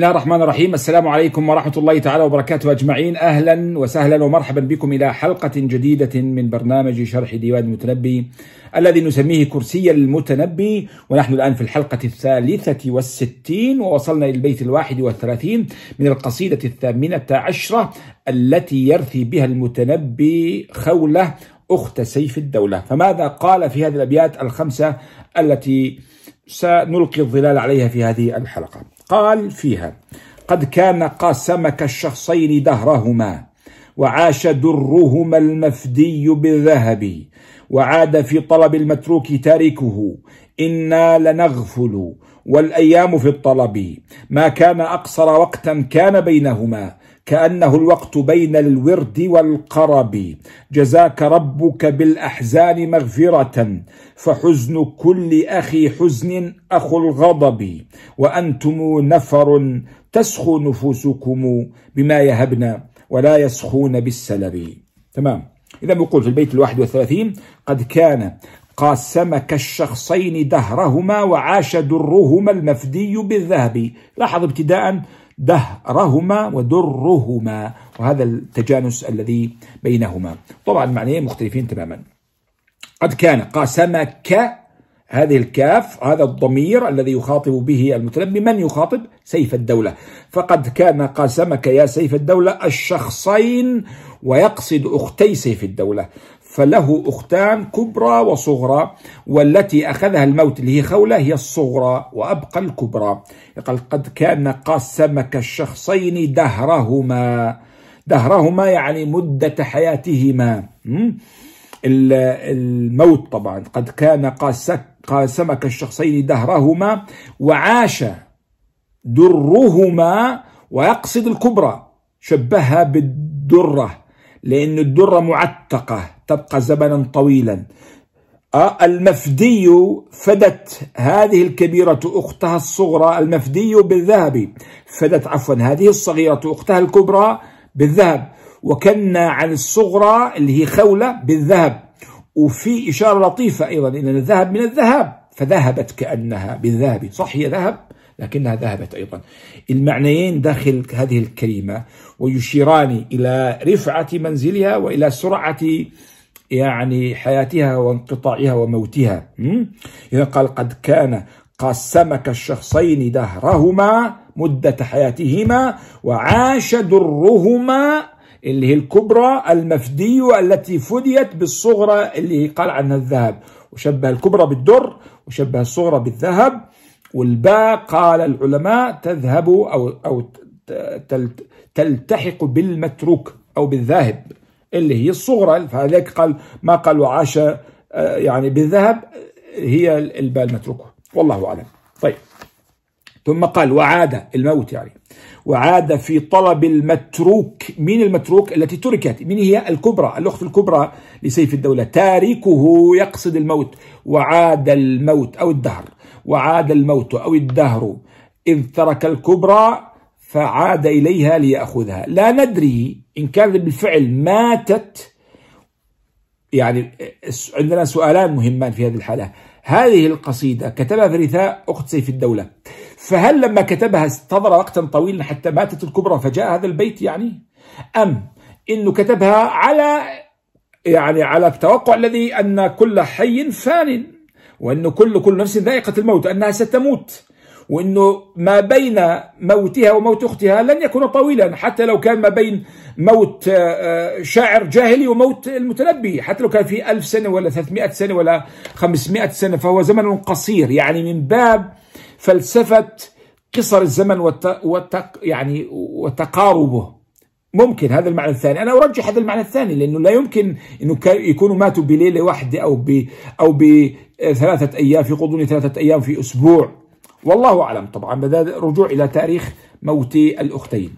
الله الرحمن الرحيم السلام عليكم ورحمة الله تعالى وبركاته أجمعين أهلا وسهلا ومرحبا بكم إلى حلقة جديدة من برنامج شرح ديوان المتنبي الذي نسميه كرسي المتنبي ونحن الآن في الحلقة الثالثة والستين ووصلنا إلى البيت الواحد والثلاثين من القصيدة الثامنة عشرة التي يرثي بها المتنبي خولة أخت سيف الدولة فماذا قال في هذه الأبيات الخمسة التي سنلقي الظلال عليها في هذه الحلقة قال فيها قد كان قاسمك الشخصين دهرهما وعاش درهما المفدي بالذهب وعاد في طلب المتروك تاركه إنا لنغفل والأيام في الطلب ما كان أقصر وقتا كان بينهما كأنه الوقت بين الورد والقرب. جزاك ربك بالأحزان مغفرة فحزن كل أخي حزن أخو الغضب. وأنتم نفر تسخو نفوسكم بما يهبنا ولا يسخون بالسلب. تمام. إذا نقول في البيت الواحد والثلاثين قد كان قاسمك الشخصين دهرهما وعاش درهما المفدي بالذهب. لاحظ ابتداء دهرهما ودرهما وهذا التجانس الذي بينهما. طبعا معنيين مختلفين تماما. قد كان قاسمك هذه الكاف هذا الضمير الذي يخاطب به المتنبي من يخاطب؟ سيف الدولة. فقد كان قاسمك يا سيف الدولة الشخصين ويقصد أختي سيف الدولة. فله أختان كبرى وصغرى والتي أخذها الموت اللي هي خولة هي الصغرى وأبقى الكبرى. قال قد كان قاسمك الشخصين دهرهما. دهرهما يعني مدة حياتهما. الموت طبعا. قد كان قاسمك الشخصين دهرهما وعاش درهما ويقصد الكبرى. شبهها بالدرة. لأن الدرة معتقة تبقى زمنا طويلا. آه، المفدي فدت هذه الكبيرة أختها الصغرى المفدي بالذهب. فدت عفوا هذه الصغيرة أختها الكبرى بالذهب. وكنا عن الصغرى اللي هي خولة بالذهب. وفي إشارة لطيفة أيضا إن الذهب من الذهب. فذهبت كأنها بالذهب. صح هي ذهب؟ لكنها ذهبت أيضا. المعنيين داخل هذه الكلمة ويشيران إلى رفعة منزلها وإلى سرعة يعني حياتها وانقطاعها وموتها. إذا قال قد كان قسمك الشخصين دهرهما مدة حياتهما وعاش درهما اللي هي الكبرى المفدي التي فديت بالصغرى اللي قال عنها الذهب. وشبه الكبرى بالدر وشبه الصغرى بالذهب. والباء قال العلماء تذهب أو, أو تلتحق بالمتروك أو بالذاهب اللي هي الصغرى. فهذاك قال ما قال وعاش آه، يعني بالذهب هي الباء المتروكة والله أعلم. طيب. ثم قال وعاد الموت يعني. وعاد في طلب المتروك من المتروك التي تركت من هي الكبرى الأخت الكبرى لسيف الدولة. تاركه يقصد الموت. وعاد الموت أو الدهر. وعاد الموت أو الدهر. إذ ترك الكبرى فعاد إليها ليأخذها. لا ندري إن كانت بالفعل ماتت. يعني عندنا سؤالان مهمان في هذه الحالة. هذه القصيدة كتبها فريثاء أخت سيف الدولة. فهل لما كتبها استظر وقتا طويلا حتى ماتت الكبرى فجاء هذا البيت يعني؟ أم إنه كتبها على يعني على التوقع الذي أن كل حي فان وأنه كل كل نفس ذائقة الموت أنها ستموت. وإنه ما بين موتها وموت أختها لن يكون طويلا حتى لو كان ما بين موت آه، آه، شاعر جاهلي وموت المتنبي. حتى لو كان في ألف سنة ولا 300 سنة ولا 500 سنة فهو زمن قصير. يعني من باب فلسفة قصر الزمن وت... يعني وتقاربه. ممكن هذا المعنى الثاني. أنا أرجح هذا المعنى الثاني لأنه لا يمكن إنه يكونوا ماتوا بليلة واحدة أو ب أو بثلاثه أيام في غضون ثلاثة أيام في أسبوع. والله أعلم طبعا بدا رجوع إلى تاريخ موت الأختين.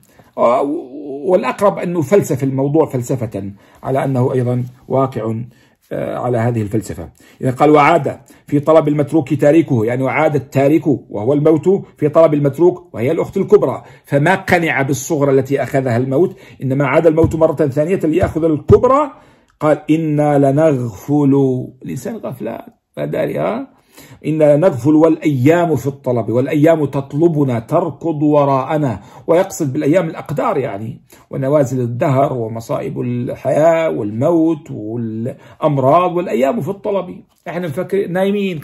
والأقرب أنه فلسفة الموضوع فلسفة على أنه أيضا واقع آه، على هذه الفلسفة. إذا قال وعاد في طلب المتروك تاركه يعني وعاد التارك وهو الموت في طلب المتروك وهي الأخت الكبرى. فما قنع بالصغرى التي أخذها الموت إنما عاد الموت مرة ثانية ليأخذ الكبرى. قال إنا لنغفل الإنسان غفلان. ما داري ها إنا نغفل والأيام في الطلب والأيام تطلبنا تركض وراءنا. ويقصد بالأيام الأقدار يعني ونوازل الدهر ومصائب الحياة والموت والأمراض والأيام في الطلب. إحنا نفكر نايمين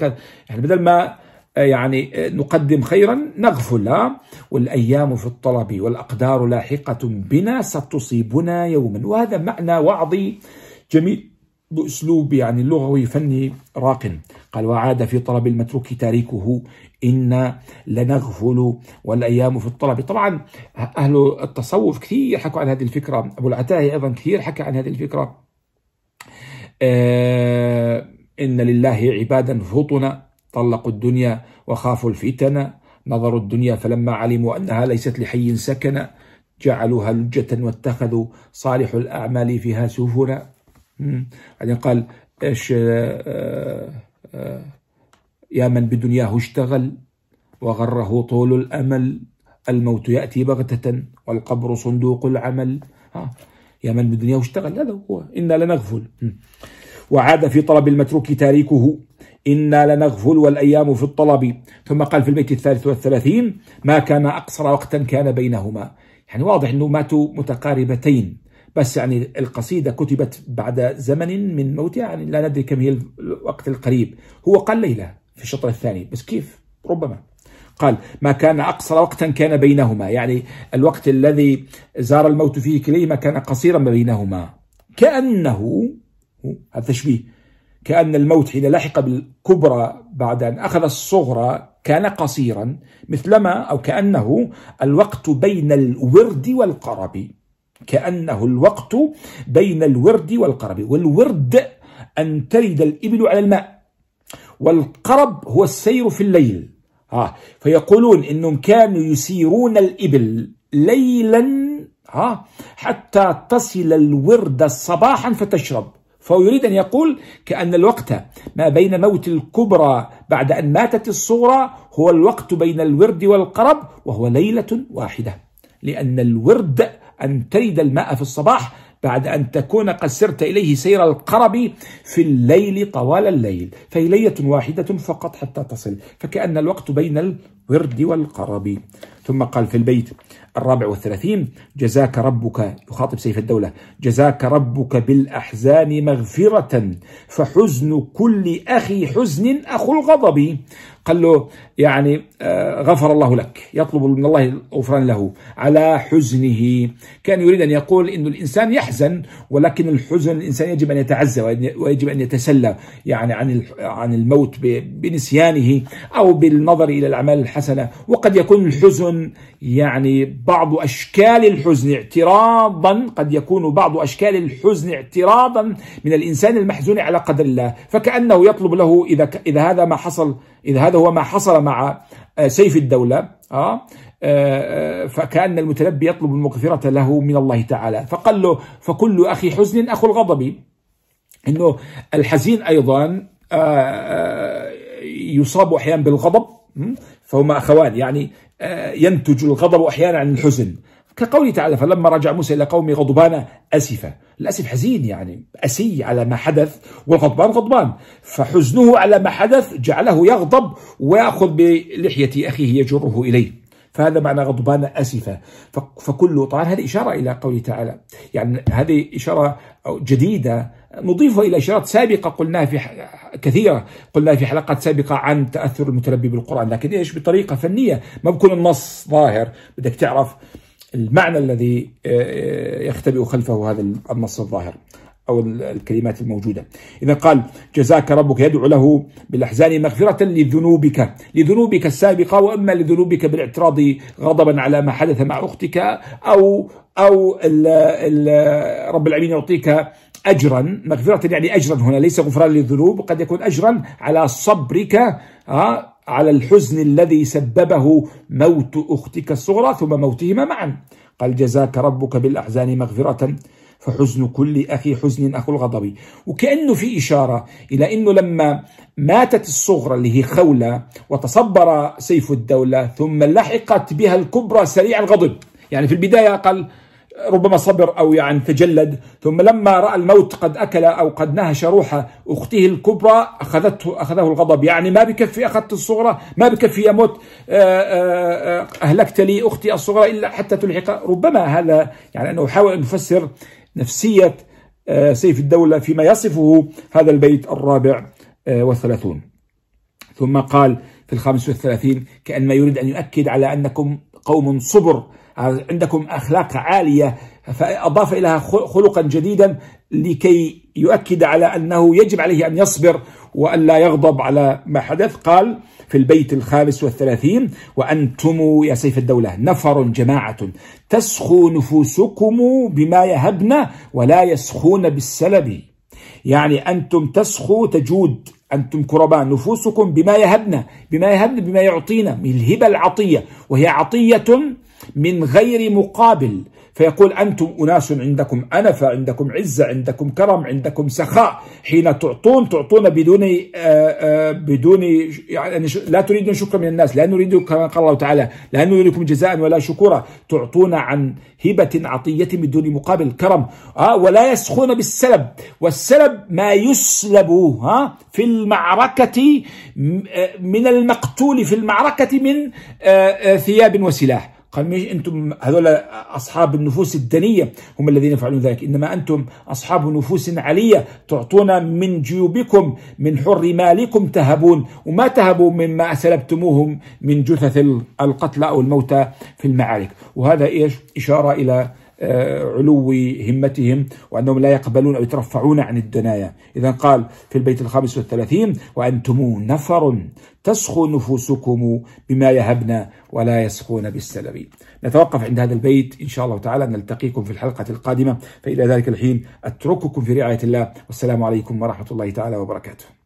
يعني بدل ما يعني نقدم خيرا نغفل والأيام في الطلب والأقدار لاحقة بنا ستصيبنا يوما. وهذا معنى وعظي جميل. بأسلوب يعني لغوي فني راق. قال وعاد في طلب المتروك تاريكه. إن لنغفل والأيام في الطلب. طبعا أهل التصوف كثير حكوا عن هذه الفكرة. أبو العتاهي أيضا كثير حكى عن هذه الفكرة. آه إن لله عبادا فطنا. طلقوا الدنيا وخافوا الفتن. نظروا الدنيا فلما علموا أنها ليست لحي سكن جعلوها لجة واتخذوا صالح الأعمال فيها سفنا. بعدين قال إيش آه، آه، يا من بدنياه اشتغل وغره طول الأمل الموت يأتي بغتة والقبر صندوق العمل. يا من بدنياه اشتغل هذا هو إنا لنغفل. وعاد في طلب المتروك تاريكه إنا لنغفل والأيام في الطلب. ثم قال في البيت الثالث والثلاثين ما كان أقصر وقتا كان بينهما. يعني واضح أنه ماتوا متقاربتين. بس يعني القصيدة كتبت بعد زمن من موتها يعني لا ندري كم هي الوقت القريب. هو قال ليلة في الشطر الثاني بس كيف؟ ربما. قال ما كان أقصر وقتا كان بينهما. يعني الوقت الذي زار الموت فيه كليهما كان قصيرا ما بينهما. كأنه هذا تشبيه كأن الموت حين لحق بالكبرى بعد أن أخذ الصغرى كان قصيرا مثلما أو كأنه الوقت بين الورد والقرب. كأنه الوقت بين الورد والقرب والورد أن ترد الإبل على الماء والقرب هو السير في الليل. ها فيقولون إنهم كانوا يسيرون الإبل ليلا ها حتى تصل الورد صباحا فتشرب. فهو يريد أن يقول كأن الوقت ما بين موت الكبرى بعد أن ماتت الصغرى هو الوقت بين الورد والقرب وهو ليلة واحدة لأن الورد أن ترد الماء في الصباح بعد أن تكون قد سرت إليه سير القرب في الليل طوال الليل فهي ليلة واحدة فقط حتى تصل فكأن الوقت بين الورد والقرب. ثم قال في البيت الرابع والثلاثين. جزاك ربك يخاطب سيف الدولة. جزاك ربك بالأحزان مغفرة فحزن كل أخي حزن أخو الغضب. قال له يعني آه، غفر الله لك يطلب من الله الغفران له. على حزنه. كان يريد أن يقول أن الإنسان يحزن ولكن الحزن الإنسان يجب أن يتعزى ويجب أن يتسلى يعني عن عن الموت بنسيانه أو بالنظر إلى الأعمال الحسنة. وقد يكون الحزن يعني بعض أشكال الحزن اعتراضا قد يكون بعض أشكال الحزن اعتراضا من الإنسان المحزون على قدر الله. فكأنه يطلب له إذا إذا هذا ما حصل إذا هذا هو ما حصل مع آه، سيف الدولة آه, آه، فكأن المتنبي يطلب المغفرة له من الله تعالى. فقال له فكل أخي حزن أخو الغضب. إنه الحزين أيضا آه، يصاب أحيانا بالغضب فهما أخوان. يعني ينتج الغضب أحيانا عن الحزن. كقوله تعالى فلما رجع موسى إلى قومه غضبان أسفا الأسف حزين يعني أسي على ما حدث والغضبان غضبان. فحزنه على ما حدث جعله يغضب ويأخذ بلحية أخيه يجره إليه. فهذا معنى غضبان أسفة. فكل طبعا هذه إشارة إلى قوله تعالى. يعني هذه إشارة جديدة. نضيفها إلى إشارات سابقة قلناها في كثيرة. قلناها في حلقات سابقة عن تأثر المتلبي بالقرآن. لكن إيش؟ بطريقة فنية. ما بكون النص ظاهر. بدك تعرف المعنى الذي آه، آه، يختبئ خلفه هذا النص الظاهر. أو الكلمات الموجودة. إذا قال جزاك ربك. يدعو له بالأحزان مغفرة لذنوبك لذنوبك السابقة وإما لذنوبك بالاعتراض غضبا على ما حدث مع أختك أو أو ال ال رب العالمين يعطيك أجرا مغفرة يعني أجرا هنا ليس غفران للذنوب قد يكون أجرا على صبرك ها على الحزن الذي سببه موت أختك الصغرى ثم موتهما معا. قال جزاك ربك بالأحزان مغفرة فحزن كل أخي حزن أخو الغضب. وكأنه في إشارة إلى أنه لما ماتت الصغرى اللي هي خولة وتصبر سيف الدولة ثم لحقت بها الكبرى سريع الغضب. يعني في البداية قال ربما صبر أو يعني تجلد ثم لما رأى الموت قد أكل أو قد نهش روح أخته الكبرى أخذته أخذه الغضب. يعني ما بكفي أخذت الصغرى ما بكفي يموت أهلكت لي أختي الصغرى إلا حتى تلحق. ربما هذا يعني أنه حاول أن يفسر نفسية سيف الدولة فيما يصفه هذا البيت الرابع والثلاثون. ثم قال في الخامس والثلاثين كأنما يريد أن يؤكد على أنكم قوم صبر عندكم أخلاق عالية فأضاف إليها خلقا جديدا لكي يؤكد على أنه يجب عليه أن يصبر وأن لا يغضب على ما حدث. قال في البيت الخامس والثلاثين وأنتم يا سيف الدولة نفر جماعة تسخو نفوسكم بما يهبن ولا يسخون بالسلب. يعني أنتم تسخو تجود أنتم كرباء نفوسكم بما يهبنا بما يهبنا بما يعطينا من الهبة العطية وهي عطية من غير مقابل. فيقول أنتم أناس عندكم أنفة عندكم عزة عندكم كرم عندكم سخاء. حين تعطون تعطون بدون آآ آآ بدون يعني لا تريدون شكرا من الناس لا نريد كما قال الله تعالى لا نريدكم جزاء ولا شكورا. تعطون عن هبة عطية بدون مقابل كرم. آه ولا يسخون بالسلب. والسلب ما يسلب ها في المعركة من المقتول في المعركة من ثياب وسلاح. قال مش أنتم هذول أصحاب النفوس الدنية هم الذين يفعلون ذلك. إنما أنتم أصحاب نفوس علية تعطون من جيوبكم من حر مالكم تهبون. وما تهبوا مما سلبتموهم من جثث القتلى أو الموتى في المعارك. وهذا إيش؟ إشارة إلى علو همتهم وأنهم لا يقبلون أو يترفعون عن الدنايا. إذا قال في البيت الخامس والثلاثين وأنتم نفر تسخو نفوسكم بما يهبنا ولا يسخون بالسلب. نتوقف عند هذا البيت إن شاء الله تعالى نلتقيكم في الحلقة القادمة. فإلى ذلك الحين أترككم في رعاية الله. والسلام عليكم ورحمة الله تعالى وبركاته.